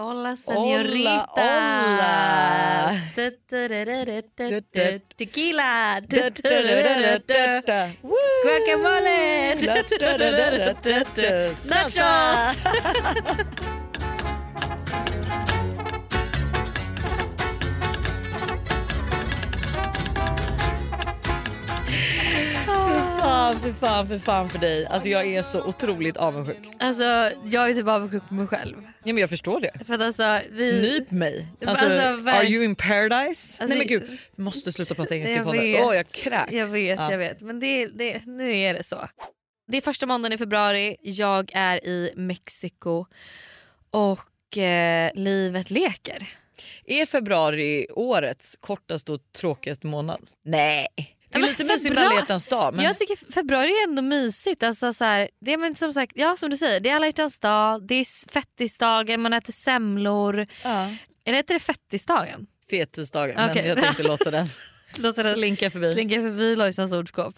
Hola señorita. hola. Du-du-du-du-du-du. Tequila. Guacamole. Nachos. Fan för fan för fan för dig. Alltså jag är så otroligt avundsjuk. Alltså jag är typ avundsjuk på mig själv. Ja, men jag förstår det. För att alltså vi... Nyp mig. Alltså, alltså, are you in paradise? Alltså, Nej men gud, vi måste sluta prata engelska i podden. Åh jag kräks. Jag vet, Ja. jag vet. Men det, det, nu är det så. Det är första måndagen i februari, jag är i Mexiko och eh, livet leker. Är februari årets kortaste och tråkigaste månad? Nej. Det är lite mysigt med alla dag. Men... Jag tycker februari är ändå mysigt. Alltså, så här, det är men som sagt, ja som du säger, det är alla hjärtans dag, det är fettisdagen, man äter semlor. ja. Eller heter det fettisdagen? Fetisdagen, Okej. men jag tänkte låta den Låter det slinka förbi. slinka förbi Lojsans ordskåp.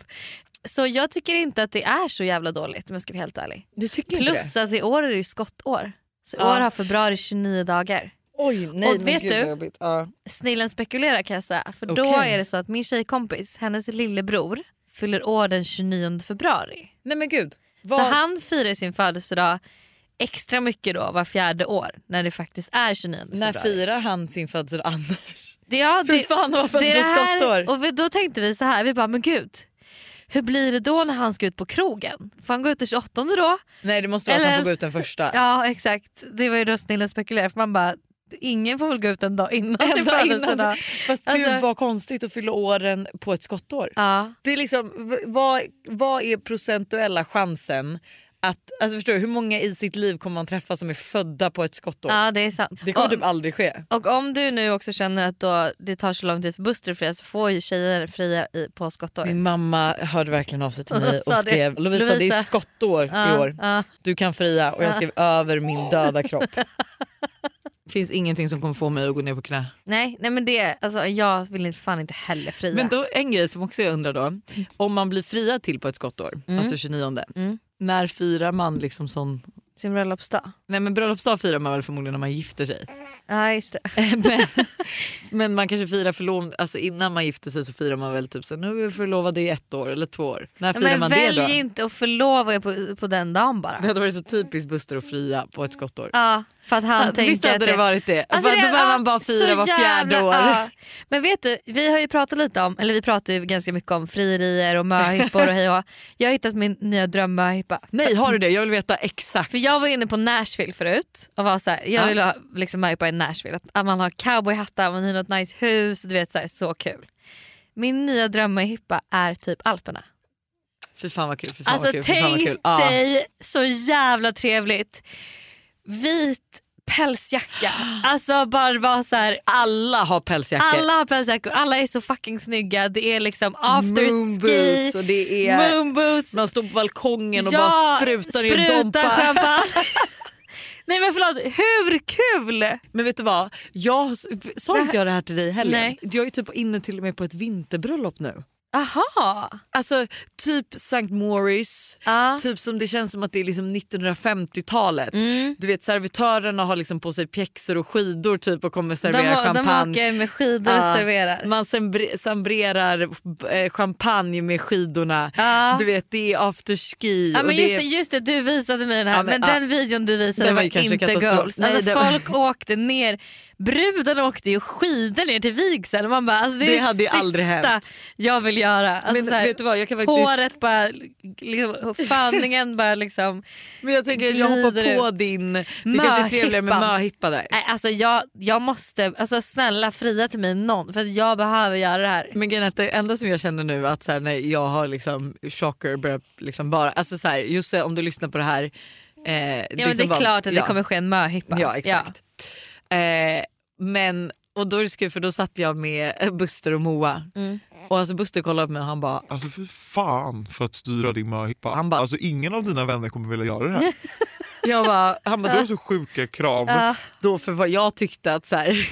Så jag tycker inte att det är så jävla dåligt om jag ska vara helt ärlig. Du tycker Plus att i år är det ju skottår. Så Ja. år har februari 29 dagar. Oj nej Och vet gud du? Ja. Snillen spekulerar kan jag säga. För då Okej. är det så att min tjejkompis, hennes lillebror, fyller år den 29 februari. Nej men gud. Så Vad... han firar sin födelsedag extra mycket då var fjärde år när det faktiskt är 29 februari. När firar han sin födelsedag annars? det, ja, det, fan vad född det är på skottår. Och vi, då tänkte vi så här, vi bara men gud. Hur blir det då när han ska ut på krogen? Får han gå ut den 28 då? Nej det måste vara att han Eller- får gå ut den första. Ja exakt, det var ju då snillen spekulerade för man bara ingen får väl gå ut en dag innan En sin dag innan. födelsedag. Fast Alltså- gud vad konstigt att fylla åren på ett skottår. Ja. Det är liksom, vad, vad är procentuella chansen att, alltså förstår du, hur många i sitt liv kommer man träffa som är födda på ett skottår? ja det är sant. Det kommer och, typ aldrig ske. och om du nu också känner att då det tar så lång tid för att fria så får ju tjejer fria i, på skottår. Min mamma hörde verkligen av sig till mig och Sa det. skrev Lovisa, det är Lovisa. skottår i Ja, år, ja. du kan fria och jag skrev över min döda kropp. Det finns ingenting som kommer få mig att gå ner på knä. Nej, nej men det, alltså, jag vill fan inte heller fria. Men då, en grej som också jag undrar då, om man blir friad till på ett skottår, alltså 29, Mm. när firar man liksom sån... Sin bröllopsdag. Nej men bröllopsdag firar man väl förmodligen när man gifter sig. Ja just det. men, men man kanske firar förlov, alltså innan man gifter sig så firar man väl typ så nu är vi förlovade i ett år eller två år. När firar Men man det välj då? inte att förlova er på, på den dagen bara. Det hade varit så typiskt Buster att fria på ett skottår. Ja, för att han Ja, tänker Visst hade att det varit det? Alltså För det- då behöver ja, man bara fira var fjärde år. ja. Men vet du, vi har ju pratat lite om, eller vi pratar ju ganska mycket om frierier och möhippor och hej och. Jag har hittat min nya drömmöhippa. Nej har du det? Jag vill veta exakt. För jag var inne på Nashville förut och var så här, jag vill ha liksom möhippa i Nashville. Att, man har cowboyhattar, man har något nice hus, du vet så, här, så kul. Min nya drömmöhippa är typ Alperna. Fy fan vad kul. Fy fan Alltså vad kul. Fy fan vad tänk kul. Ja. dig så jävla trevligt. Vit pälsjacka. Alltså bara vara så här. Alla har pälsjackor. Alla har pälsjackor, alla är så fucking snygga. Det är liksom after Moonboots ski, och det är... moonboots. Man står på balkongen och Ja, bara sprutar i en spruta dompa. champagne. Nej men förlåt, hur kul? Men vet du vad? Jag, sa inte jag det här till dig heller? Nej. Jag är typ inne till och med på ett vinterbröllop nu. Aha. Alltså typ St. Morris, Ja. typ som det känns som att det är liksom 1950-talet. Mm. Du vet servitörerna har liksom på sig pjäxor och skidor typ och kommer De, servera de champagne. åker med skidor och Ja, serverar. Man sambre- sambrerar eh, champagne med skidorna. Ja. Du vet det är afterski. Ja, och men det just, är... det, just det, du visade mig den här Ja, men, men, den videon du visade Den var var, inte katastrof. goals. Nej, Alltså, var- folk åkte ner, bruden åkte ju skidor ner till vigsel. Man bara, alltså, det, Det hade ju aldrig hänt. jag vill göra. Alltså, Men här, vet du vad, jag kan faktiskt... Håret bara, liksom, fanningen bara liksom. Men jag tänker jag hoppar på ut. din... Det kanske är trevligare med möhippa där. Nej, alltså jag, jag måste, alltså snälla fria till mig någon för jag behöver göra det här. Men grejen det enda som jag känner nu att så här, när jag har liksom chocker börjat liksom bara, alltså så här, just om du lyssnar på det här. Eh, Ja, men det är klart att det kommer ske en möhippa. Ja exakt. Eh, men och då är det skoj för då satt jag med Buster och Moa Mm. och alltså Buster kollade på mig och han bara Alltså för fan för att styra din möhippa. Alltså ingen av dina vänner kommer vilja göra det här. jag bara, han bara Du har så sjuka krav. Ja. då för vad jag tyckte att så här,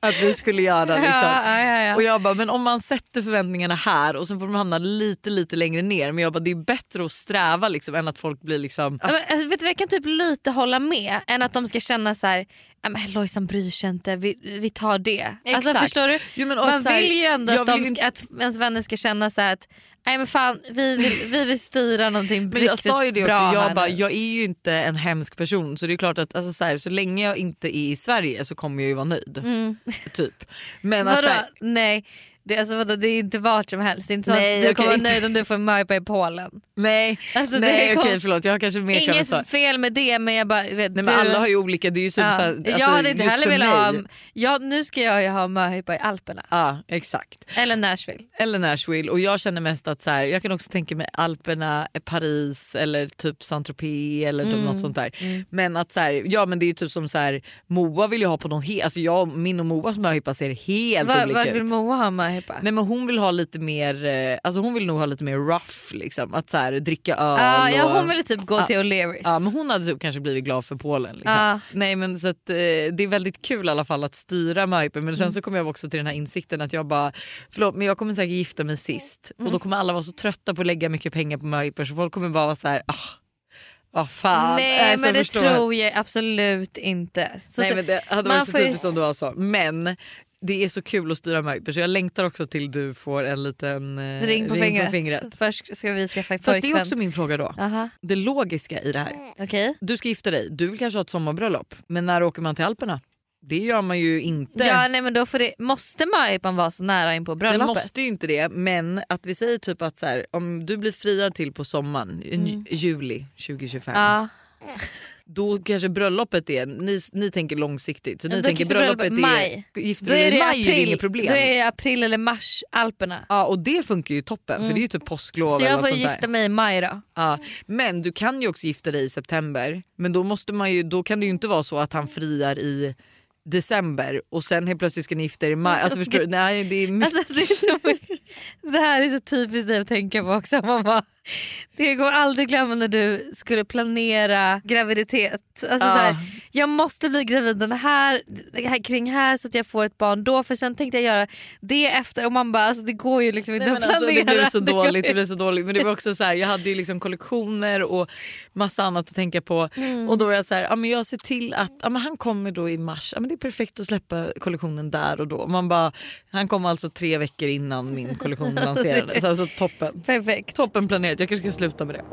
att vi skulle göra. Liksom. Ja, ja, ja. Och jag bara, men om man sätter förväntningarna här och sen får de hamna lite lite längre ner. Men jag bara, det är bättre att sträva liksom, än att folk blir liksom... Ja, men, alltså, vet du, jag kan typ lite hålla med än att de ska känna så här. "Ja, men Lojsan bryr sig inte, vi, vi tar det. Alltså, förstår du? Jo, men, Man här, vill ju ändå att, de ska, att ens vänner ska känna så att Nej men fan vi vill, vi vill styra någonting Men jag sa ju det också, jag, bara, jag är ju inte en hemsk person så det är klart att alltså, så, här, så länge jag inte är i Sverige så kommer jag ju vara nöjd. Mm. Typ. Men att, Vadå? Nej det, är alltså, vadå, det är inte vart som helst. Det är inte så Nej, att du kommer vara nöjd om du får möjpa i Polen. nej, Alltså, nej kom- okej förlåt jag har kanske mer än så. Inget fel med det men jag bara vet, Nej, du, men alla har ju olika, det är ju typ ja. så här, alltså, Jag hade inte heller velat ha, ja, nu ska jag ju ha möhippa i Alperna. Ja exakt. Eller Nashville. Eller Nashville och jag känner mest att så här, jag kan också tänka mig Alperna, Paris eller typ Saint-Tropez eller typ Mm. något sånt där. Men att så här, ja men det är typ som så här, Moa vill ju ha på någon helt, alltså jag, min och Moas möhippa ser helt Var, olika vart ut. vill Moa ha möhippa? Nej men hon vill ha lite mer, eh, alltså hon vill nog ha lite mer rough liksom. Att så här, dricka öl Ja, ja, och... hon ville typ gå till O'Learys. Ja men hon hade typ kanske blivit glad för Polen. Liksom. Ja. Nej men så att, eh, det är väldigt kul i alla fall att styra möhippen men Mm. sen så kom jag också till den här insikten att jag bara förlåt men jag kommer säkert gifta mig sist Mm. och då kommer alla vara så trötta på att lägga mycket pengar på möhippor så folk kommer bara vara så här ah, vad fan. Nej Alltså, men det tror jag absolut inte. Så Nej men det hade varit så typiskt om det var så. Men det är så kul att styra möhippor så jag längtar också till du får en liten eh, ring på fingret. Först ska vi skaffa Fast det är också min fråga då. Aha, Det logiska i det här. okej. Du ska gifta dig, du vill kanske ha ett sommarbröllop. Men när åker man till Alperna? Det gör man ju inte. Ja nej men då får det, måste möhippan vara så nära in på det bröllopet? måste ju inte det men att vi säger typ att så här, om du blir friad till på sommaren, i juli 2025. Mm. Ja. Då kanske bröllopet är, ni, ni tänker långsiktigt så ni tänker bröllopet är, maj. gifter du dig i maj är det april, inget problem. då är det april eller mars Alperna. Ja och det funkar ju toppen för det är ju typ påsklov Så eller jag något får sånt gifta där. mig i maj då. Ja, men du kan ju också gifta dig i september. Men då, måste man ju, då kan det ju inte vara så att han friar i december och sen helt plötsligt ska ni gifta er i maj. Alltså, förstår, du? nej, det är mycket. Alltså, det, är så, det här är så typiskt dig att tänka på också. Man bara, det går aldrig glömma när du skulle planera graviditet. Alltså, Ja. så här, jag måste bli gravid den här, här, kring här så att jag får ett barn då för sen tänkte jag göra det efter och man bara alltså, det går ju liksom inte Nej, att alltså, planera. det blev så dåligt. Det blev så dåligt. Men det var också så här, jag hade ju liksom kollektioner och massa annat att tänka på. Mm. Och då var jag så här, ja, men jag ser till att ja, men han kommer då i mars. Ja, men det är perfekt att släppa kollektionen där och då. Man bara, han kom alltså tre veckor innan min kollektion lanserades. Alltså toppen. Perfekt. Toppen planerat. Jag kanske ska sluta med det.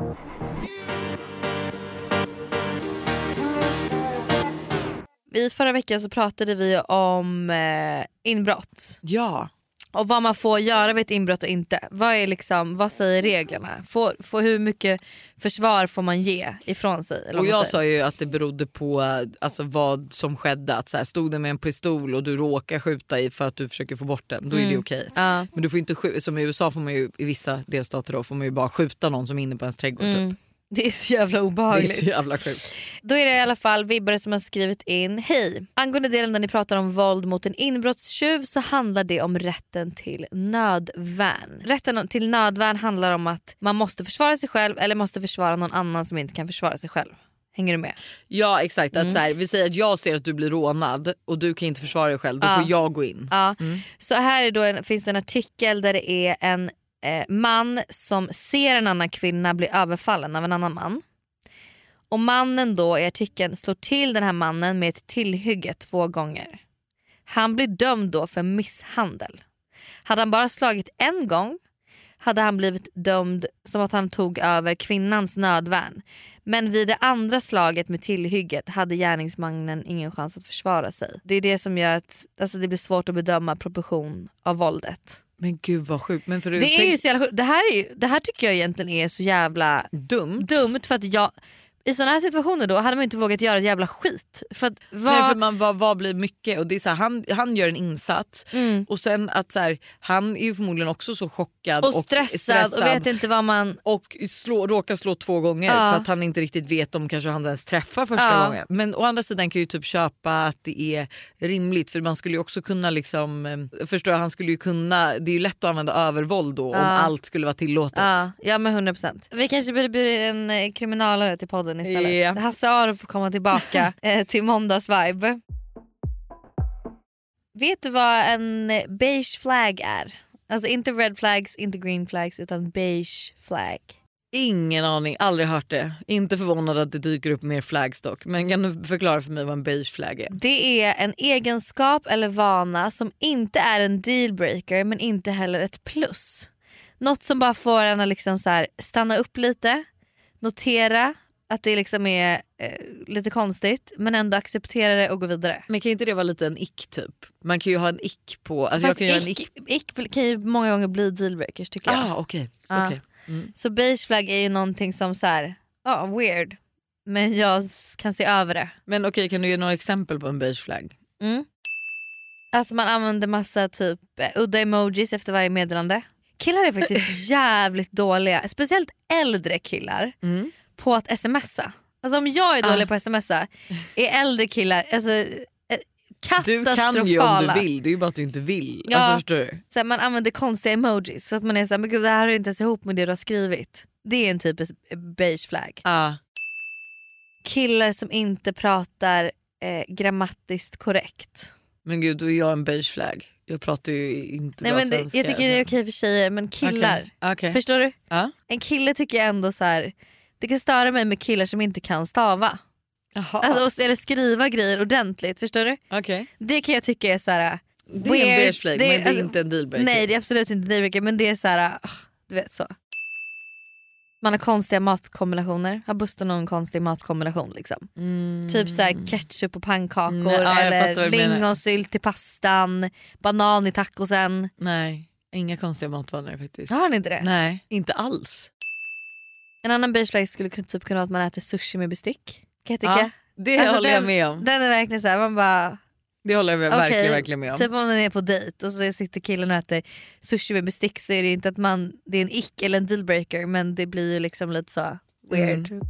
I förra veckan så pratade vi om eh, inbrott. Ja. Och vad man får göra vid ett inbrott och inte. Vad, är liksom, vad säger reglerna? Får, får, hur mycket försvar får man ge ifrån sig? Och jag sa ju att det berodde på alltså, vad som skedde. Att så här, stod det med en pistol och du råkar skjuta i för att du försöker få bort den, då är det okej. Ja. Men du får inte som i USA får man ju i vissa delstater då, får man ju bara skjuta någon som är inne på ens trädgård. Mm. Typ. Det är så jävla Det är obehagligt. så jävla sjukt. Då är det i alla fall vibbare som har skrivit in. Hej! Angående delen där ni pratar om våld mot en inbrottstjuv så handlar det om rätten till nödvärn. Rätten till nödvärn handlar om att man måste försvara sig själv eller måste försvara någon annan som inte kan försvara sig själv. Hänger du med? Ja exakt, att så här, vi säger att jag ser att du blir rånad och du kan inte försvara dig själv, då Ja. får jag gå in. Ja. Så här är då en, finns det en artikel där det är en eh, man som ser en annan kvinna bli överfallen av en annan man. Och mannen då i artikeln slår till den här mannen med ett tillhygge två gånger. Han blir dömd då för misshandel. Hade han bara slagit en gång hade han blivit dömd som att han tog över kvinnans nödvärn. Men vid det andra slaget med tillhygget hade gärningsmannen ingen chans att försvara sig. Det är det som gör att alltså, det blir svårt att bedöma proportion av våldet. Men gud vad sjukt. Men för du, Det, är ju så jävla, sjukt. det, här är ju, det här tycker jag egentligen är så jävla dumt. dumt för att jag i såna här situationer då hade man inte vågat göra ett jävla skit. För att vad, Nej, för man, vad, vad blir mycket? Och det är så här, han, han gör en insats Mm. och sen att så här, han är ju förmodligen också så chockad och stressad, och vet inte vad man... och slå, råkar slå två gånger Ja. för att han inte riktigt vet om kanske han ens träffar första Ja. gången. Men å andra sidan kan jag ju typ köpa att det är rimligt för man skulle ju också kunna liksom, eh, förstår jag, han skulle ju kunna, det är ju lätt att använda övervåld då om Ja. allt skulle vara tillåtet. Ja, ja men 100%. Vi kanske borde bjuda en eh, kriminalare till podden istället. Ja. Hasse Aro får komma tillbaka eh, till måndagsvibe. vet du vad en beige flag är? Alltså inte red flags, inte green flags utan beige flag. Ingen aning, aldrig hört det. Inte förvånad att det dyker upp mer flagstock. Men kan du förklara för mig vad en beige flag är? Det är en egenskap eller vana som inte är en dealbreaker men inte heller ett plus. Något som bara får en att liksom så här stanna upp lite, notera att det liksom är eh, lite konstigt men ändå acceptera det och gå vidare. Men kan inte det vara lite en ick typ? Man kan ju ha en ick på... Alltså jag Fast kan göra en ick... ick, ick kan ju många gånger bli dealbreakers tycker jag. Ah, okej. Ja. okej. Mm. Så beige flag är ju någonting som så här, ja weird. Men jag kan se över det. Men okej, kan du ge några exempel på en beige flag? Mm. Att man använder massa typ eh, udda emojis efter varje meddelande. Killar är faktiskt jävligt dåliga, speciellt äldre killar, Mm. På att smsa. Alltså om jag är dålig Ah. på att smsa är äldre killar alltså, eh, Du katastrofala. kan ju om du vill, det är ju bara att du inte vill. Ja. Alltså förstår du? Så här, man använder konstiga emojis så att man är såhär, men gud det här hör inte ens ihop med det du har skrivit. Det är en typisk beige flag. Ah. Killar som inte pratar eh, grammatiskt korrekt. Men gud, då är jag en beige flag. Jag pratar ju inte Nej, bra men svenska. jag tycker det är okej för tjejer men killar. Okej. Okej. Förstår du? Ja. En kille tycker jag ändå så här. Det kan störa mig med killar som inte kan stava. Jaha, Alltså, eller skriva grejer ordentligt. Förstår du? okej. Det kan jag tycka är så här. Det är en beige flag Det men det är alltså, inte en dealbreaker. Nej det är absolut inte dealbreaker men det är så här. ah, Du vet så. Man har konstiga matkombinationer. Har Buster någon konstig matkombination? Liksom? Mm. Typ så här ketchup på pannkakor Nej, ja, eller lingonsylt till pastan, banan i tacosen. Nej, inga konstiga matvanor faktiskt. Har ni inte det? Nej, inte alls. En annan beige flag skulle typ kunna vara att man äter sushi med bestick. Kan jag tycka. Ja, det Alltså, håller jag den- med om. Den är verkligen så här, man bara Det håller jag Okej, verkligen, verkligen med om. Typ om man är på dejt och så sitter killen och äter sushi med bestick så är det ju inte att man, det är en ick eller en dealbreaker men det blir ju liksom lite så weird. Mm.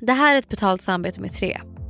Det här är ett betalt samarbete med tre.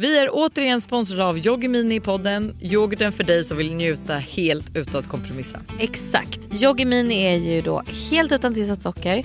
Vi är återigen sponsrade av Yoggi Mini i podden, yoghurten för dig som vill njuta helt utan att kompromissa. Exakt. Yoggi Mini är ju då helt utan tillsatt socker,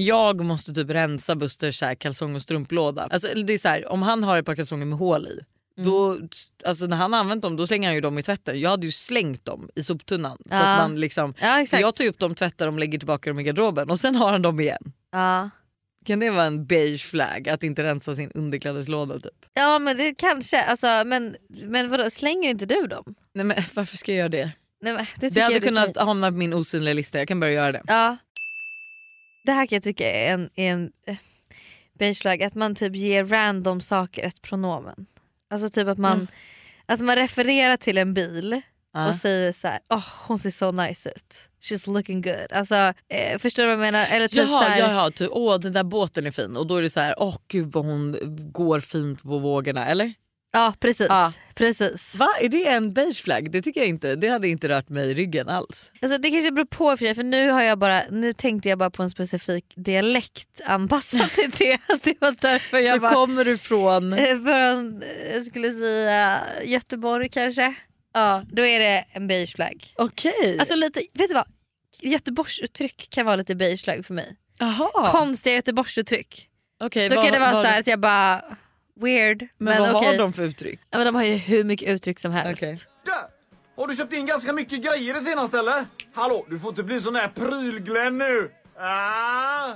Jag måste typ rensa Busters så här kalsong och strumplåda. Alltså, det är så här, om han har ett par kalsonger med hål i Mm. Då, alltså när han har använt dem då slänger han ju dem i tvätten. Jag hade ju slängt dem i soptunnan. Så Ja. att man liksom, Ja jag tar upp dem, tvättar dem, lägger tillbaka dem i garderoben och sen har han dem igen. ja. Kan det vara en beige flag att inte rensa sin underklädeslåda typ? ja men det kanske, alltså, men, men vadå, slänger inte du dem? Nej men varför ska jag göra det? Nej, men det, Det hade kunnat kan- hamna på min osynliga lista, jag kan börja göra det. Ja. Det här kan jag tycka är en, är en eh, beige att man typ ger random saker ett pronomen. Alltså typ att man, Mm. att man refererar till en bil och säger så här: oh, hon ser så nice ut, she's looking good. Alltså, eh, förstår du vad jag menar? Eller typ så Jaha, här, jaha typ, åh den där båten är fin och då är det så här, åh gud vad hon går fint på vågorna eller? Ja precis. Ja. precis. Va är det en beige flag? Det tycker jag inte, det hade inte rört mig i ryggen alls. Alltså, det kanske beror på för, dig, för nu, har jag bara, nu tänkte jag bara på en specifik dialekt anpassad till det. Det var därför jag Så bara... kommer du från... Eh, Från, eh, jag skulle säga Göteborg kanske. Ja. Då är det en beige flagg. Okej. Alltså lite, vet du vad? Göteborgsuttryck kan vara lite beige flagg för mig. Jaha. Konstiga Göteborgsuttryck. Okej, Då vad- kan det vara så här att jag bara weird. Men, Men, vad okej. har de för uttryck? Ja, men de har ju hur mycket uttryck som helst. Okej. Har du köpt in ganska mycket grejer det senaste eller? Hallå, du får inte bli sån här prylglenn nu! Ah!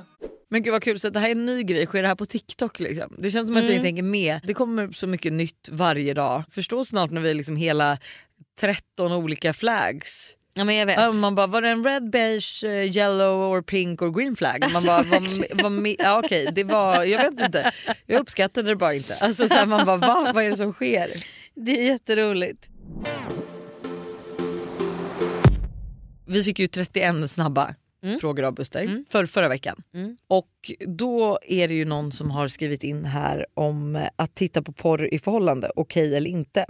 Men gud vad kul, så det här är en ny grej, sker det här på TikTok liksom? Det känns som att jag inte tänker med. Det kommer så mycket nytt varje dag. Förstå snart när vi är liksom hela 13 olika flags. Ja men jag vet. Man bara, var det en red, beige, eh, yellow, or pink or green flag? Man bara, vad, vad, ja, okej, det var, jag vet inte. Jag uppskattade det bara inte. Alltså, så här, man bara, va? vad är det som sker? Det är jätteroligt. Vi fick ju 31 snabba frågor av Buster för förra veckan. Och då är det ju någon som har skrivit in här om eh, att titta på porr i förhållande, okej eller inte.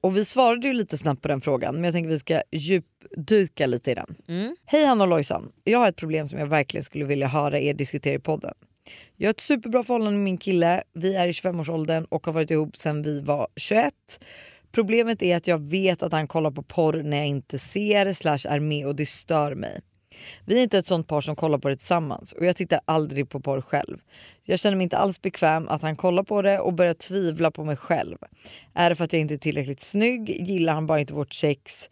Och vi svarade ju lite snabbt på den frågan men jag tänker vi ska djupdyka lite i den. Hej Hanna och Lojsan, jag har ett problem som jag verkligen skulle vilja höra er diskutera i podden. Jag har ett superbra förhållande med min kille, vi är i 25-årsåldern och har varit ihop sedan vi var 21. Problemet är att jag vet att han kollar på porr när jag inte ser slash är med och det stör mig. Vi är inte ett sånt par som kollar på det tillsammans och jag tittar aldrig på porr själv. Jag känner mig inte alls bekväm att han kollar på det och börjar tvivla på mig själv. Är det för att jag inte är tillräckligt snygg? Gillar han bara inte vårt sex?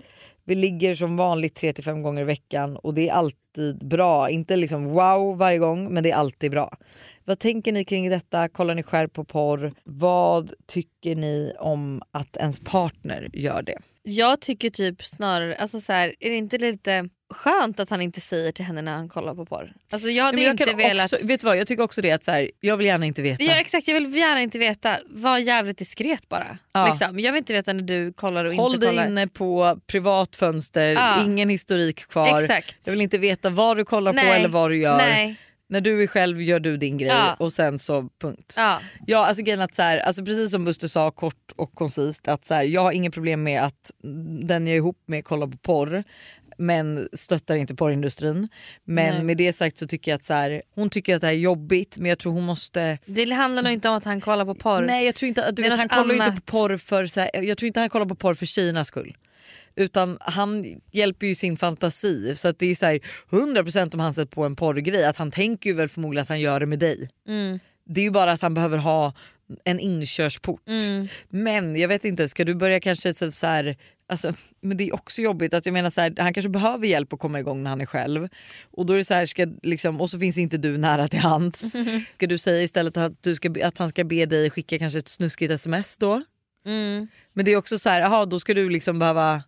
Vi ligger som vanligt 3-5 gånger i veckan och det är alltid bra. Inte liksom wow varje gång men det är alltid bra. Vad tänker ni kring detta? Kollar ni själv på porr? Vad tycker ni om att ens partner gör det? Jag tycker typ snarare, alltså så här, är det inte lite skönt att han inte säger till henne när han kollar på porr? Alltså jag hade jag inte velat... också, vet du vad, jag tycker också det att så här, jag vill gärna inte veta. Ja exakt, jag vill gärna inte veta. Var jävligt diskret bara. Ja. Liksom. Jag vill inte veta när du kollar och Håll inte dig kollar. inne på privat fönster, Ja. ingen historik kvar. Exakt. Jag vill inte veta vad du kollar på Nej. eller vad du gör. Nej. När du är själv gör du din grej Ja. och sen så punkt. Ja. Ja alltså grejen att så här, alltså precis som Buster sa kort och koncist att så här, jag har inget problem med att den jag är ihop med kollar på porr men stöttar inte porrindustrin. Men Nej. med det sagt så tycker jag att så här, hon tycker att det här är jobbigt men jag tror hon måste Det handlar nog inte om att han kollar på porr. Nej jag tror inte att du vet, han kollar inte på porr för så här, jag tror inte han kollar på porr för tjejernas skull. Utan han hjälper ju sin fantasi så att det är så här 100% om han sett på en porrgrej att han tänker ju väl förmodligen att han gör det med dig. Mm. Det är ju bara att han behöver ha en inkörsport. Mm. Men jag vet inte, ska du börja kanske så här, alltså, men det är också jobbigt att jag menar så här, han kanske behöver hjälp att komma igång när han är själv. Och då är det så här, ska, liksom, och så finns inte du nära till hands. Ska du säga istället att, du ska, att han ska be dig skicka kanske ett snuskigt sms då? Mm. Men det är också så här, aha, då ska du liksom behöva,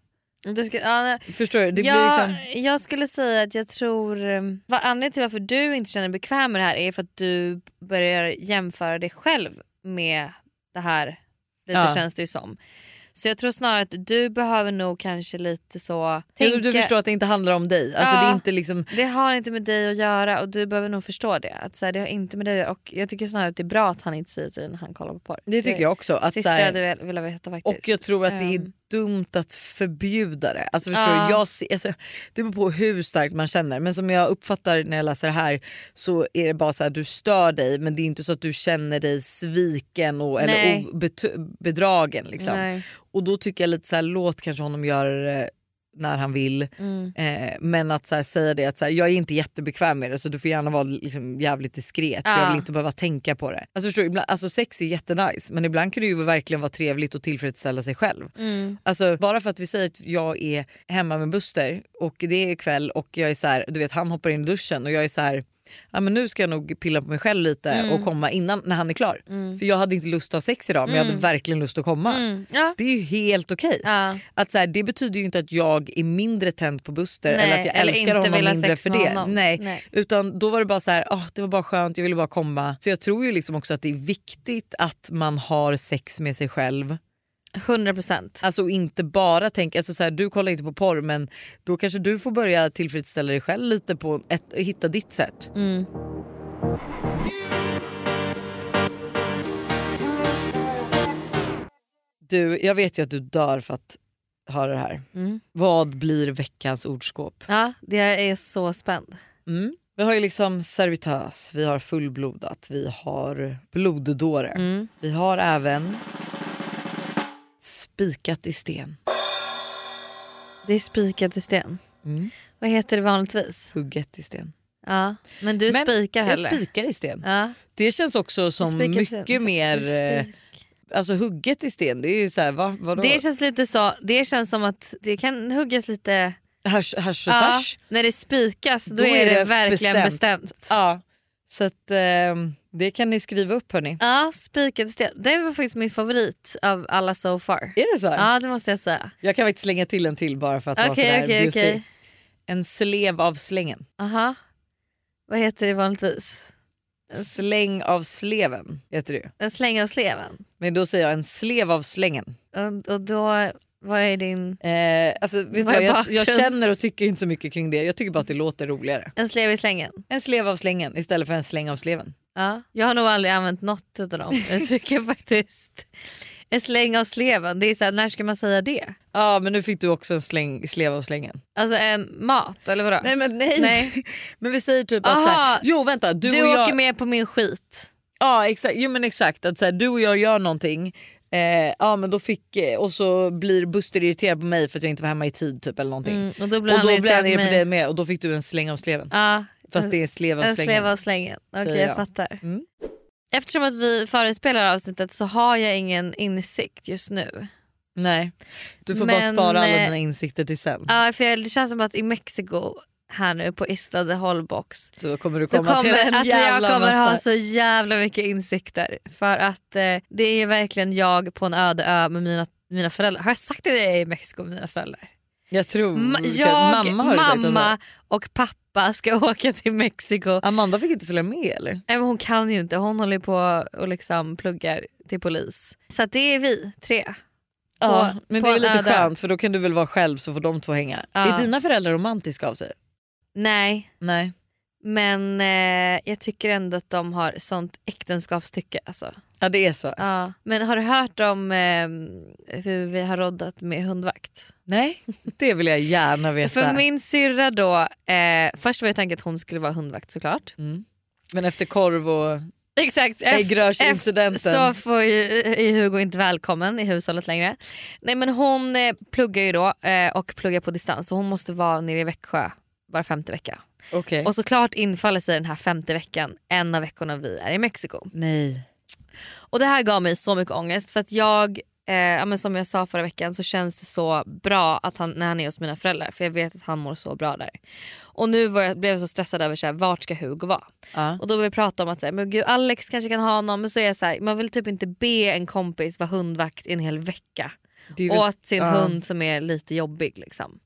Du ska, ja, förstår du? Det blir ja, liksom, Jag skulle säga att jag tror... eh, Vad anledningen till varför du inte känner dig bekväm med det här är för att du börjar jämföra dig själv med det här. Lite Ja. känns det ju som. Så jag tror snarare att du behöver nog kanske lite så... du, tänka- du förstår att det inte handlar om dig. Alltså, Ja. det är inte liksom, Det har inte med dig att göra och du behöver nog förstå det. Att så här, det har inte med dig och Jag tycker snarare att det är bra att han inte säger till när han kollar på porr. det tycker jag också. Att, Sista så här, jag hade vel- velat veta faktiskt. Och jag tror att det är Ehm. Dumt att förbjuda det. Alltså förstår Ja. du? Jag ser, alltså, det beror på hur starkt man känner men som jag uppfattar när jag läser det här så är det bara så att du stör dig men det är inte så att du känner dig sviken och, eller Nej. bedragen. Liksom. Och då tycker jag lite så här, låt kanske honom göra det när han vill. Mm. Eh, men att här, säga det att här, jag är inte jättebekväm med det så du får gärna vara liksom, jävligt diskret för jag Ja. vill inte behöva tänka på det. Alltså, förstår ibland, alltså sex är jättenice men ibland kan det ju verkligen vara trevligt att tillfredsställa sig själv. Mm. Alltså bara för att vi säger att jag är hemma med Buster och det är kväll och jag är så här, du vet han hoppar in i duschen och jag är så här Ja, men nu ska jag nog pilla på mig själv lite Mm. och komma innan när han är klar. För jag hade inte lust att ha sex idag men jag hade verkligen lust att komma. Mm. Ja. Det är ju helt okej. Ja. Att så här, det betyder ju inte att jag är mindre tänd på Buster Nej, eller att jag eller älskar honom mindre för det. Nej. Nej. Utan då var det bara så här, "Ah, det var bara skönt, jag ville bara komma. Så jag tror ju liksom också att det är viktigt att man har sex med sig själv. 100 procent. Alltså inte bara tänka, alltså så här, du kollar inte på porr men då kanske du får börja tillfredsställa dig själv lite på ett, hitta ditt sätt. Mm. Du, jag vet ju att du dör för att höra det här. Mm. Vad blir veckans ordskåp? Ja, det är så spänd. Mm. Vi har ju liksom servitös, vi har fullblodat, vi har bloddåre. Mm. Vi har även spikat i sten. Det är spikat i sten. Mm. Vad heter det vanligtvis? Hugget i sten. Ja. Men du Men spikar Jag hellre? spikar i sten. Ja. Det känns också som mycket mer... Eh, spik- Alltså hugget i sten, det är ju såhär, va, vadå? Det känns lite så, det känns som att det kan huggas lite... Härs, härs och Ja, tvärs. när det spikas då, Då är, det, det verkligen bestämt. bestämt. Ja. Så att, ehm, det kan ni skriva upp hörni. Ja, spikat i sten. Det var faktiskt min favorit av alla so far. Är det så? Ja det måste jag säga. Jag kan faktiskt slänga till en till bara för att vara Okej sådär bjussig. okej. En slev av slängen. Aha. Vad heter det vanligtvis? Släng av sleven heter det ju. En släng av sleven. Men då säger jag en slev av slängen. Och, och då, vad är din... Eh, alltså, vet jag, bakgrund? jag känner och tycker inte så mycket kring det. Jag tycker bara att det låter roligare. En slev i slängen? En slev av slängen istället för en släng av sleven. Ja. Jag har nog aldrig använt något av de uttrycken faktiskt. En släng av sleven, det är så här, när ska man säga det? Ja men nu fick du också en släng, slev av slängen. Alltså en mat eller vadå? Nej men nej. Nej. men vi säger typ att Aha. så här, jo vänta du, du och jag, åker med på min skit. Ja exakt, jo, men exakt att så här, du och jag gör någonting eh, ja, men då fick, eh, och så blir Buster irriterad på mig för att jag inte var hemma i tid typ, eller någonting. Mm, och då blir och han då blir han irriterad på dig med och då fick du en släng av sleven. Ja, Fast det är slev av en slängen. slev av slängen. Okej Säger jag jag. fattar. Mm. Eftersom att vi förespelar avsnittet så har jag ingen insikt just nu. Nej, du får bara Men, spara alla eh, dina insikter till sen. Ja, för jag, det känns som att i Mexiko här nu på Isla de Holbox Så kommer du komma till kommer, en alltså jag kommer massa. ha så jävla mycket insikter. För att eh, det är verkligen jag på en öde ö med mina, mina föräldrar. Har jag sagt det jag är i Mexiko med mina föräldrar? Jag tror Ma- jag, mamma har mamma och pappa ska åka till Mexiko. Amanda fick inte följa med eller? Nej, hon kan ju inte, hon håller på och liksom pluggar till polis. Så det är vi tre. Ja, men på det är lite öde skönt för då kan du väl vara själv så får de två hänga. Ja. Är dina föräldrar romantiska av sig? Nej Nej. men eh, jag tycker ändå att de har sånt äktenskapstycke. Alltså. Ja det är så. Ja. Men har du hört om eh, hur vi har roddat med hundvakt? Nej, det vill jag gärna veta. För min syrra då, eh, först var ju tanken att hon skulle vara hundvakt såklart. mm. Men efter korv och Exakt, äggrörsincidenten. så får ju är Hugo inte välkommen i hushållet längre. Nej men hon eh, pluggar ju då eh, och pluggar på distans så hon måste vara nere i Växjö var femte vecka. Okej. Och såklart infaller sig den här femte veckan en av veckorna vi är i Mexiko. Nej. Och det här gav mig så mycket ångest för att jag, eh, men som jag sa förra veckan så känns det så bra att han, när han är hos mina föräldrar för jag vet att han mår så bra där. Och nu jag, blev jag så stressad över så här, vart ska Hugo vara? Ja. Och då började vi prata om att så här, men gud, Alex kanske kan ha honom men så är jag så här, man vill typ inte be en kompis vara hundvakt i en hel vecka Det väl- åt sin ja. hund som är lite jobbig. Liksom.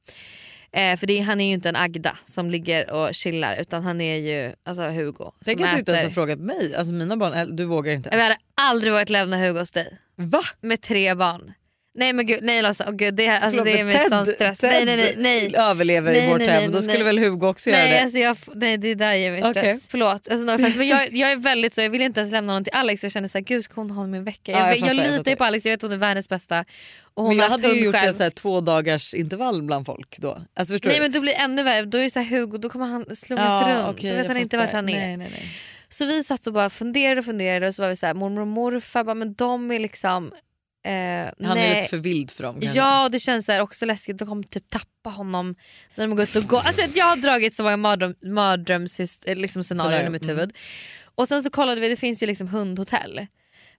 Eh, för det, han är ju inte en Agda som ligger och chillar utan han är ju alltså Hugo. Som att du inte ens har frågat mig. Alltså mina barn, du vågar inte. Jag hade aldrig vågat lämna Hugo hos dig Va? med tre barn. Nej men gud, nej Lassa, oh, gud, det, alltså, Förlåt, det är med sån Ted- stress. Ted nej nej nej. nej. överlever Nej, i vårt nej, hem. nej, Då nej. skulle väl Hugo också göra det? alltså jag, nej det där ger mig stress. Förlåt. Alltså, no men jag, jag är väldigt så, jag vill inte ens lämna någon till Alex. Jag känner såhär, gud ska hon ha honom i en vecka? Ja, Jag, jag jag, fattar, jag litar ju på Alex, jag vet att hon är världens bästa. Och hon men jag hade ju gjort själv. en här två dagars intervall bland folk då. Alltså Nej du? men då blir det ännu värre, då är det så här, Hugo då kommer han slungas Ja, runt. okej, då vet jag han inte vart han är. Nej, nej, nej. Så vi satt och bara funderade och funderade och så var vi så här, mormor och morfar bara, men de är liksom Eh, Han nej. är lite för vild för dem kanske. Ja och det känns så också läskigt, de kommer typ tappa honom när de går ut och går. Alltså, jag har dragit så många mardröm, mardrömsscenarier liksom scenarier i mitt mm. huvud. Och sen så kollade vi, det finns ju liksom hundhotell.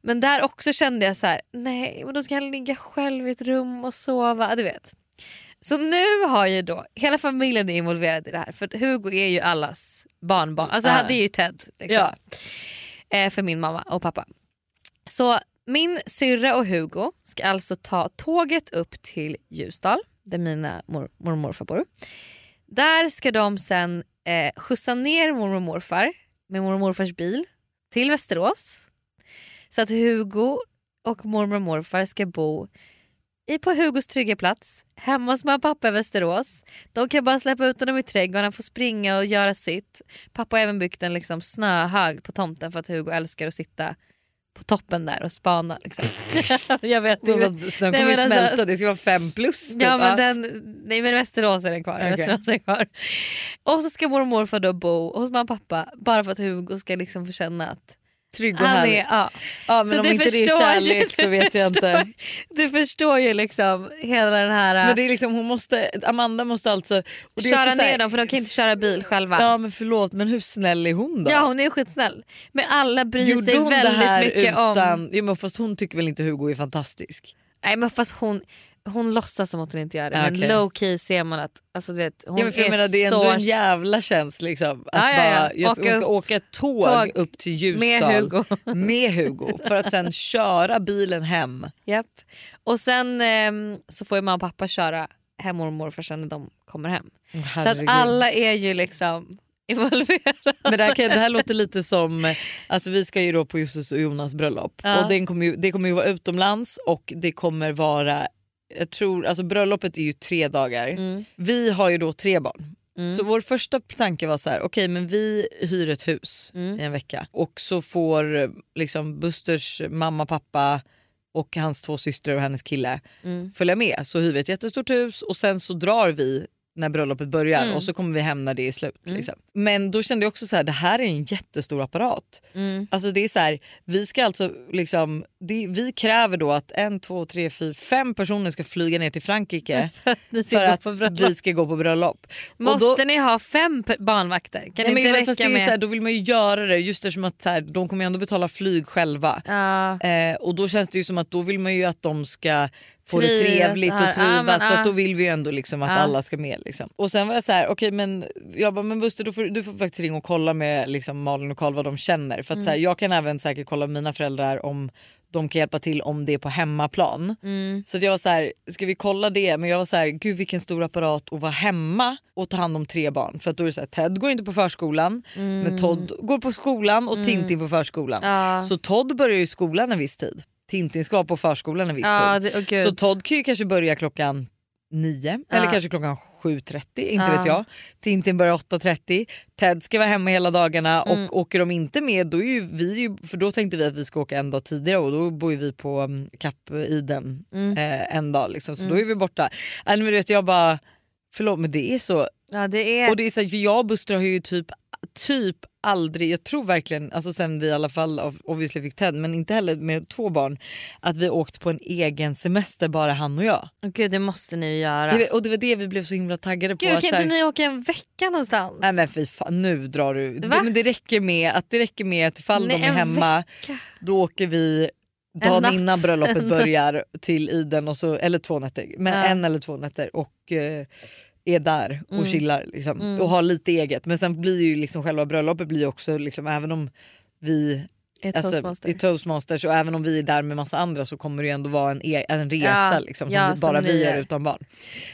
Men där också kände jag så här: nej men då ska han ligga själv i ett rum och sova. Du vet. Så nu har ju då, hela familjen är involverad i det här för Hugo är ju allas barnbarn. Alltså det är ju Ted. Liksom. Ja. Eh, för min mamma och pappa. Så min syrra och Hugo ska alltså ta tåget upp till Ljusdal där mina mor, mormor och morfar bor. Där ska de sen eh, skjutsa ner mormor och morfar med mormor och morfars bil till Västerås. Så att Hugo och mormor och morfar ska bo i på Hugos trygga plats hemma hos mamma och pappa i Västerås. De kan bara släppa ut honom i trädgården, han får springa och göra sitt. Pappa har även byggt en liksom snöhög på tomten för att Hugo älskar att sitta på toppen där och spana. Liksom. jag vet Snön inte. kommer Nej, ju men alltså- smälta, det ska vara fem plus. Typ, Ja men, den, nej men Västerås är den kvar. Okej. Västerås är kvar. Och så ska mormor och morfar då bo hos mamma och pappa bara för att Hugo ska liksom få känna att Trygg och härlig. är... Ja. Ja, men Så om inte det är kärlek så vet jag förstår- inte. Du förstår ju liksom hela den här... Men det är liksom, hon måste, Amanda måste alltså... Köra så här- ner dem för de kan inte köra bil själva. Ja men förlåt men hur snäll är hon då? Ja hon är skitsnäll. Men alla bryr Gjorde sig väldigt här mycket om... utan, ja, men fast hon tycker väl inte Hugo är fantastisk? Nej men fast hon, hon låtsas som att hon inte gör det. Ja, Men low key ser man att alltså, vet, hon ja, men för är menar, det är så... ändå en jävla tjänst liksom. Att ja, ja. Bara, jag, Åka hon ska upp- åka tåg, tåg upp till Ljusdal med Hugo. med Hugo för att sen köra bilen hem. Japp. Och sen ehm, så får ju mamma och pappa köra hem mormor och morfar sen när de kommer hem. Så att alla är ju liksom involverade. Men det här, kan, det här låter lite som, alltså vi ska ju då på Justus och Jonas bröllop Ja. och den kommer ju, det kommer ju vara utomlands och det kommer vara, jag tror, alltså bröllopet är ju tre dagar. Mm. Vi har ju då tre barn. Så vår första tanke var så här: okej men vi hyr ett hus Mm. i en vecka och så får liksom Busters mamma, pappa och hans två systrar och hennes kille Mm. följa med. Så hyr vi ett jättestort hus och sen så drar vi när bröllopet börjar Mm. och så kommer vi hem när det är slut. Liksom. Men då kände jag också så här, det här är en jättestor apparat. Mm. Alltså det är så här, vi ska alltså liksom, det, vi kräver då att en, två, tre, fyra, fem personer ska flyga ner till Frankrike för att vi ska gå på bröllop. Måste då- ni ha fem barnvakter? Kan Nej, men, inte det räcka med... så här, då vill man ju göra det just eftersom att så här, de kommer ändå betala flyg själva. Ja. Eh, och då känns det ju som att då vill man ju att de ska få det trevligt och trivas så då vill vi ju ändå liksom att alla ska med. Liksom. Och sen var jag så här, okej men jag bara, men Buster du får, du får faktiskt ringa och kolla med liksom, Malin och Karl vad de känner. För att, så här, jag kan även säkert kolla med mina föräldrar om de kan hjälpa till om det är på hemmaplan. Så att jag var så här, ska vi kolla det? Men jag var så här, gud vilken stor apparat att vara hemma och ta hand om tre barn. För att då är det så här, Ted går inte på förskolan men Todd går på skolan och Tintin på förskolan. Ja. Så Todd börjar ju skolan en viss tid. Tintin ska på förskolan en viss Ja, tid. det, oh. Så Todd kan ju kanske börja klockan nio Ja. eller kanske klockan 7.30, inte Ja. vet jag. Tintin börjar 8.30, Ted ska vara hemma hela dagarna Mm. och åker de inte med då är ju vi ju, för då tänkte vi att vi ska åka en dag tidigare och då bor vi på um, Kap Iden Mm. eh, en dag liksom, så då är vi borta. Äh, men du vet, jag bara, förlåt men det är så ja, det är... och det är så här, jag och Buster har ju typ, typ aldrig, jag tror verkligen, alltså sen vi i alla fall obviously fick Ted men inte heller med två barn, att vi åkt på en egen semester bara han och jag. gud, det måste ni ju göra. Vet- Och det var det vi blev så himla taggade på. Gud, att kan här, inte ni åka en vecka någonstans? Nej men fy fan, nu drar du. Det, men det räcker med att det räcker med att ifall Nej, de är hemma vecka. då åker vi En dagen innan bröllopet börjar till Iden, och så, eller två nätter, men Ja. en eller två nätter och eh, är där och Mm. chillar liksom, och har lite eget. Men sen blir ju liksom själva bröllopet blir också, liksom, även om vi Ett Alltså, toastmasters. Toastmasters och även om vi är där med massa andra så kommer det ändå vara en, e- en resa Ja, liksom, som ja, vi, bara som vi är. är utan barn.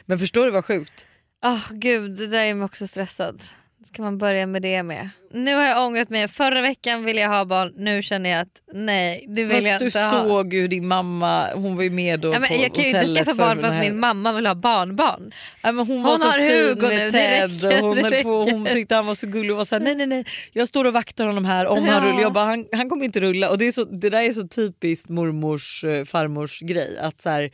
Men förstår du vad sjukt? Åh gud, det där är mig också stressad. Ska man börja med det med? Nu har jag ångrat mig. Förra veckan ville jag ha barn, nu känner jag att nej det vill jag Fast du inte ha. såg hur din mamma, hon var ju med då Ja, men på jag kan ju inte skaffa barn för att min mamma vill ha barnbarn. Ja, men hon, Hon var så har fin Hugo med nu, det Ted räcker, och hon, det på, hon tyckte han var så gullig och var såhär nej nej nej jag står och vaktar honom här om han Ja. rullar. Jag bara han, han kommer inte rulla och det, är så, det där är så typiskt mormors eh, farmors grej att så här,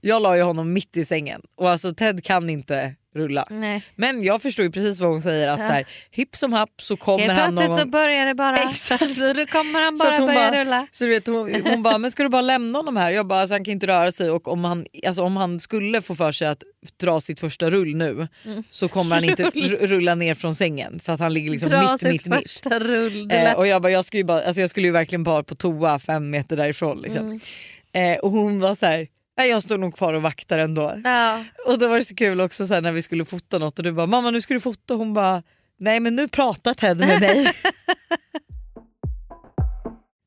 jag la ju honom mitt i sängen och alltså Ted kan inte rulla. Nej. Men jag förstår ju precis vad hon säger att Ja. så här, hipp som happ så kommer Helt han någon så gång. börjar det bara. Exakt. Så då kommer han Så bara börja bara- rulla. Så du vet, hon, hon bara, men ska du bara lämna honom här? Jag bara, alltså, han kan inte röra sig och om han, alltså, om han skulle få för sig att dra sitt första rull nu Mm. så kommer han inte rulla ner från sängen för att han ligger liksom Dra mitt, mitt, mitt. första rull. Eh, och jag, bara, jag, skulle ju bara, alltså, jag skulle ju verkligen bara på toa fem meter därifrån. Liksom. Mm. Eh, och hon var så här, jag står nog kvar och vaktar ändå. ja. Och då var det så kul också så när vi skulle fota något och du bara mamma nu ska du fota hon bara nej men nu pratar Ted med mig.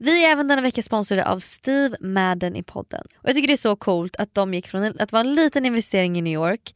Vi är även denna vecka sponsrade av Steve Madden i podden. Och Jag tycker det är så coolt att de gick från att vara en liten investering i New York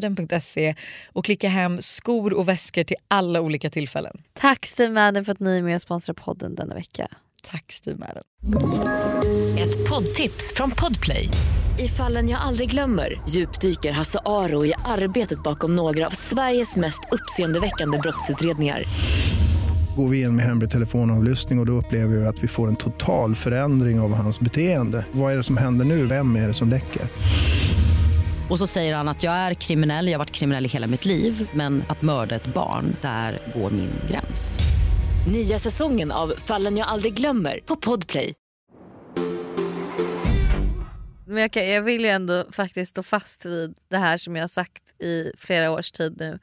steamadden.se och klicka hem skor och väskor till alla olika tillfällen. Tack Steve Madden för att ni är med och sponsrar podden denna vecka. Tack Steve Madden. Ett poddtips från Podplay. I fallen jag aldrig glömmer djupdyker Hasse Aro i arbetet bakom några av Sveriges mest uppseendeväckande brottsutredningar. Går vi in med hemlig telefonavlyssning och, och då upplever vi att vi får en total förändring av hans beteende. Vad är det som händer nu? Vem är det som läcker? Och så säger han att jag är kriminell, jag har varit kriminell i hela mitt liv men att mörda ett barn, där går min gräns. Nya säsongen av Fallen jag aldrig glömmer på Podplay. Men jag, kan, jag vill ju ändå faktiskt stå fast vid det här som jag har sagt i flera års tid nu.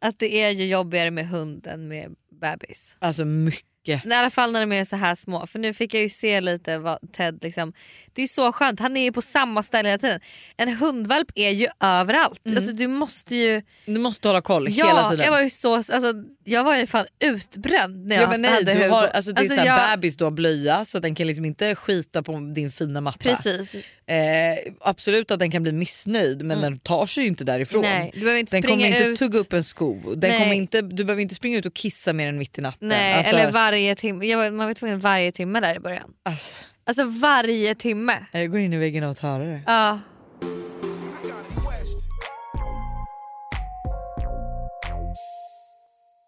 Att det är ju jobbigare med hund än med bebis. Alltså mycket. I alla fall när de är så här små. För nu fick jag ju se lite vad Ted liksom... Det är så skönt, han är ju på samma ställe hela tiden. En hundvalp är ju överallt. Alltså du måste ju... Du måste hålla koll Ja, hela tiden. jag var ju så... Alltså, jag var ju fan utbränd när jag Ja, men nej, hade du har, alltså, det är Alltså, så här, jag- bebis, du har blöja så den kan liksom inte skita på din fina matta. Precis. Eh, absolut att den kan bli missnöjd men den tar sig ju inte därifrån. Nej, du behöver inte den springa kommer inte ut. tugga upp en sko. Den Nej. kommer inte, du behöver inte springa ut och kissa mer än mitt i natten. Nej, Alltså, eller varje timme. Jag var, man var tvungen varje timme där i början. alltså, Alltså varje timme. jag går in i väggen och tar det. Ja.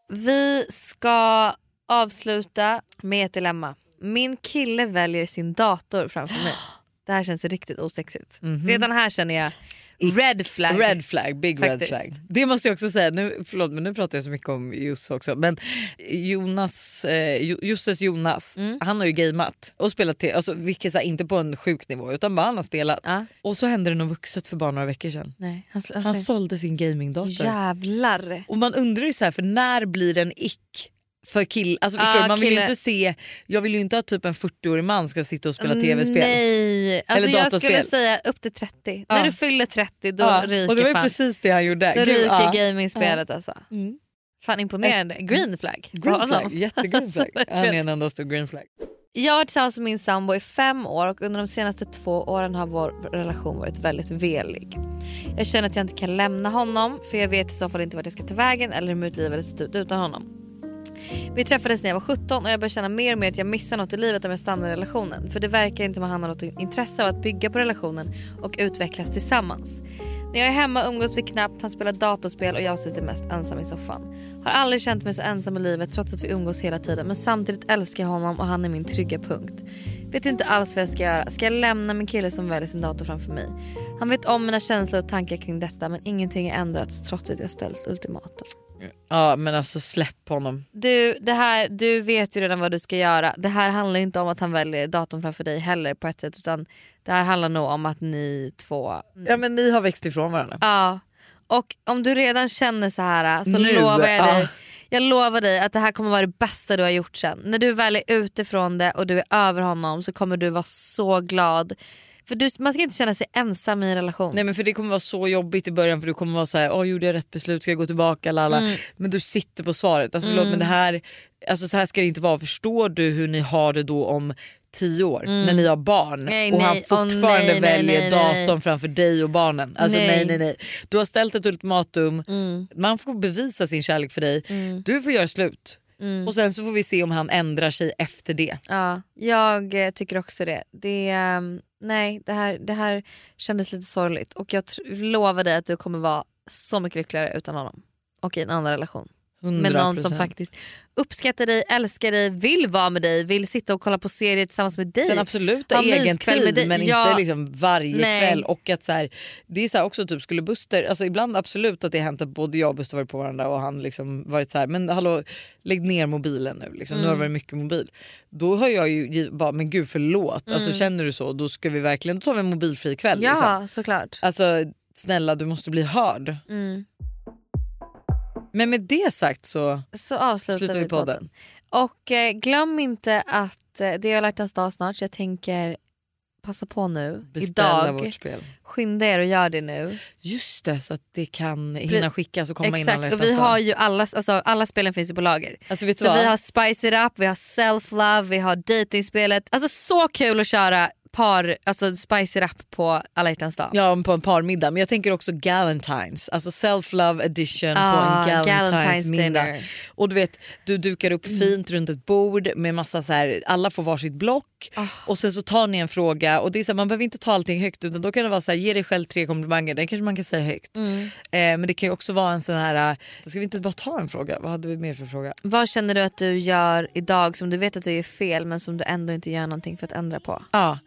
Vi ska avsluta med ett dilemma. Min kille väljer sin dator framför mig. Det här känns riktigt osexigt. Redan här känner jag red flag. Red flag, big Faktiskt. red flag. Det måste jag också säga, nu, förlåt men nu pratar jag så mycket om Josse också. Men Jonas, eh, Josses Jonas, Mm. han har ju gameat och spelat till, alltså, vilket här, inte på en sjuk nivå utan bara han har spelat. Ja. Och så hände det något vuxet för bara några veckor sedan. Nej, han, Han han, sålde sin gamingdator. Jävlar. Och man undrar ju så här, för när blir det en ick? För kill, alltså förstår du? Man vill ju inte se, jag vill ju inte att typ en 40-årig man ska sitta och spela tv-spel. Nej, alltså Eller jag skulle säga upp till 30. Ja. När du fyller 30 då Ja, ryker och det var fan. precis det han gjorde. Då Gud, ryker ja. gamingspelet alltså. Mm. Fan imponerande. Green flag. Green flag, jättegreen flag. Alltså, Han är en enda stor green flag. Jag har varit tillsammans med min sambo i fem år och under de senaste två åren har vår relation varit väldigt velig. Jag känner att jag inte kan lämna honom för jag vet i så fall inte vart jag ska ta vägen eller hur mitt liv hade sett ut utan honom. Vi träffades när jag var 17 och jag började känna mer och mer att jag missar något i livet om jag stannar i relationen. För det verkar inte som att han har något intresse av att bygga på relationen och utvecklas tillsammans. När jag är hemma umgås vi knappt, han spelar datorspel och jag sitter mest ensam i soffan. Har aldrig känt mig så ensam i livet trots att vi umgås hela tiden men samtidigt älskar jag honom och han är min trygga punkt. Vet inte alls vad jag ska göra. Ska jag lämna min kille som väljer sin dator framför mig? Han vet om mina känslor och tankar kring detta men ingenting har ändrats trots att jag ställt ultimatum. Ja men alltså släpp honom. Du, det här, du vet ju redan vad du ska göra. Det här handlar inte om att han väljer datorn framför dig heller på ett sätt utan det här handlar nog om att ni två... Ja men ni har växt ifrån varandra. Ja. Och om du redan känner så här så Nu, lovar jag dig ja. jag lovar dig att det här kommer vara det bästa du har gjort sen. När du väl är utifrån det och du är över honom så kommer du vara så glad. För du, man ska inte känna sig ensam i en relation. Nej men för det kommer vara så jobbigt i början för du kommer vara så här, åh gjorde jag rätt beslut, ska jag gå tillbaka lala. Mm. Men du sitter på svaret. Alltså, förlåt, men det här, alltså, så här ska det inte vara. Förstår du hur ni har det då om tio år när ni har barn Mm. Nej, och han nej. Åh, fortfarande nej, nej, väljer nej, nej. datorn framför dig och barnen. Alltså, nej. Nej. Nej, Du har ställt ett ultimatum, Mm. man får bevisa sin kärlek för dig. Du får göra slut. Mm. Och sen så får vi se om han ändrar sig efter det. Ja, jag eh, tycker också det. det ehm, nej, det här, det här kändes lite sorgligt och jag lovar dig att du kommer vara så mycket lyckligare utan honom. Och i en annan relation. 100%. Med någon som faktiskt uppskattar dig, älskar dig, vill vara med dig, vill sitta och kolla på serier tillsammans med dig. Sen absolut Ha egen tid men Ja. inte liksom varje Nej. kväll. Och att så här, det är så här också typ skulle Buster, alltså ibland absolut att det har hänt att både jag och Buster varit på varandra och han liksom varit så här, men hallå lägg ner mobilen nu liksom. nu har det varit mycket mobil. Då har jag ju bara men gud förlåt, alltså, känner du så då ska vi verkligen, då tar vi en mobilfri kväll. Ja, Liksom. såklart. Alltså snälla du måste bli hörd. Mm. Men med det sagt så Så avslutar slutar vi podden. Och eh, glöm inte att eh, det är alla hjärtans dag snart så jag tänker passa på nu. Beställa Idag. vårt spel. Skynda er och gör det nu. Just det så att det kan hinna skickas och komma Exakt och vi har ju alla, alltså, alla spelen finns ju på lager. Alltså Så vad? vi har Spice It Up, vi har Self Love, vi har datingspelet. Alltså så kul att köra par, alltså Spice It Up på alla hjärtans dag. Ja på en parmiddag men jag tänker också Galentines, alltså self-love edition på Ah, en Galentines Galentine's middag. dinner. Och du vet du dukar upp Mm. fint runt ett bord med massa så här, alla får varsitt block Ah. och sen så tar ni en fråga och det är så här, man behöver inte ta allting högt utan då kan det vara så här, ge dig själv tre komplimanger, den kanske man kan säga högt. Mm. Eh, men det kan ju också vara en sån här, eh, ska vi inte bara ta en fråga? Vad hade vi mer för fråga? Vad känner du att du gör idag som du vet att du gör fel men som du ändå inte gör någonting för att ändra på? Ja,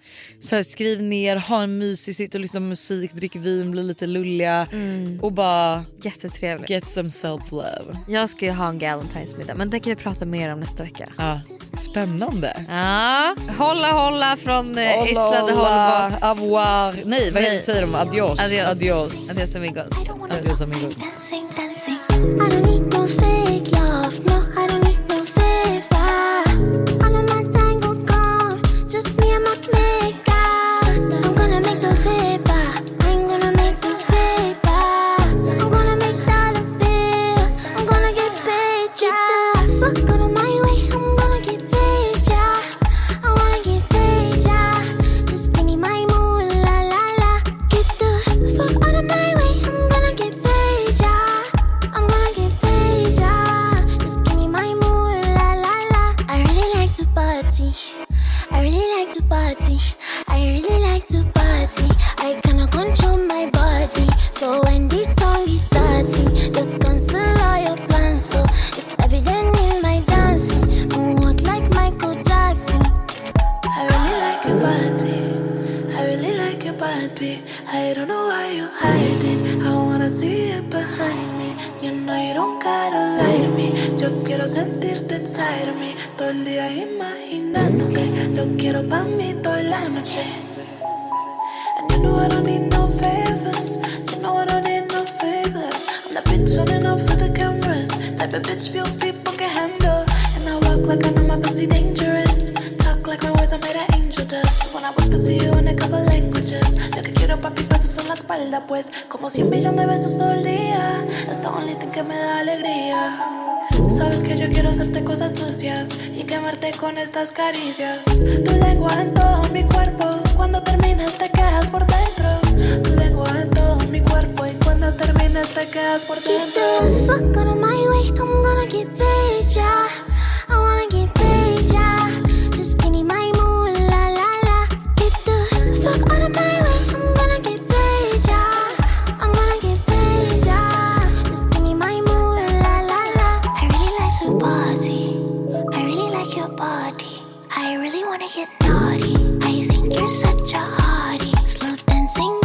så här, skriv ner, ha en mysig, sitt och lyssna på musik, drick vin, bli lite lulliga Mm. och bara Jättetrevligt. get some self-love. Jag ska ju ha en Galentine's middag men det kan vi prata mer om nästa vecka. Ja, spännande. Ja, hålla hålla från eh, Isla de Hola, Holbox. avoir. Nej vad Nej. säger de? Adios. Adios. Adios. Adios amigos. Adios amigos. Quiero pa' mí toda la noche. And you know I don't need no favors. You know I don't need no favors. I'm the bitch on and off for the cameras. Type of bitch few people can handle. And I walk like I know my pussy dangerous. Talk like my words are made of angel dust. When I whisper to you in a couple languages. Lo que quiero papis besos en la espalda pues. Como cien millones de besos todo el día. Es the only thing que me da alegría. Sabes que yo quiero hacerte cosas sucias y quemarte con estas caricias. Tu lengua en todo mi cuerpo, cuando terminas te quedas por dentro. Tu lengua en todo mi cuerpo y cuando terminas te quedas por dentro. Your body. I really wanna get naughty. I think you're such a hottie. Slow dancing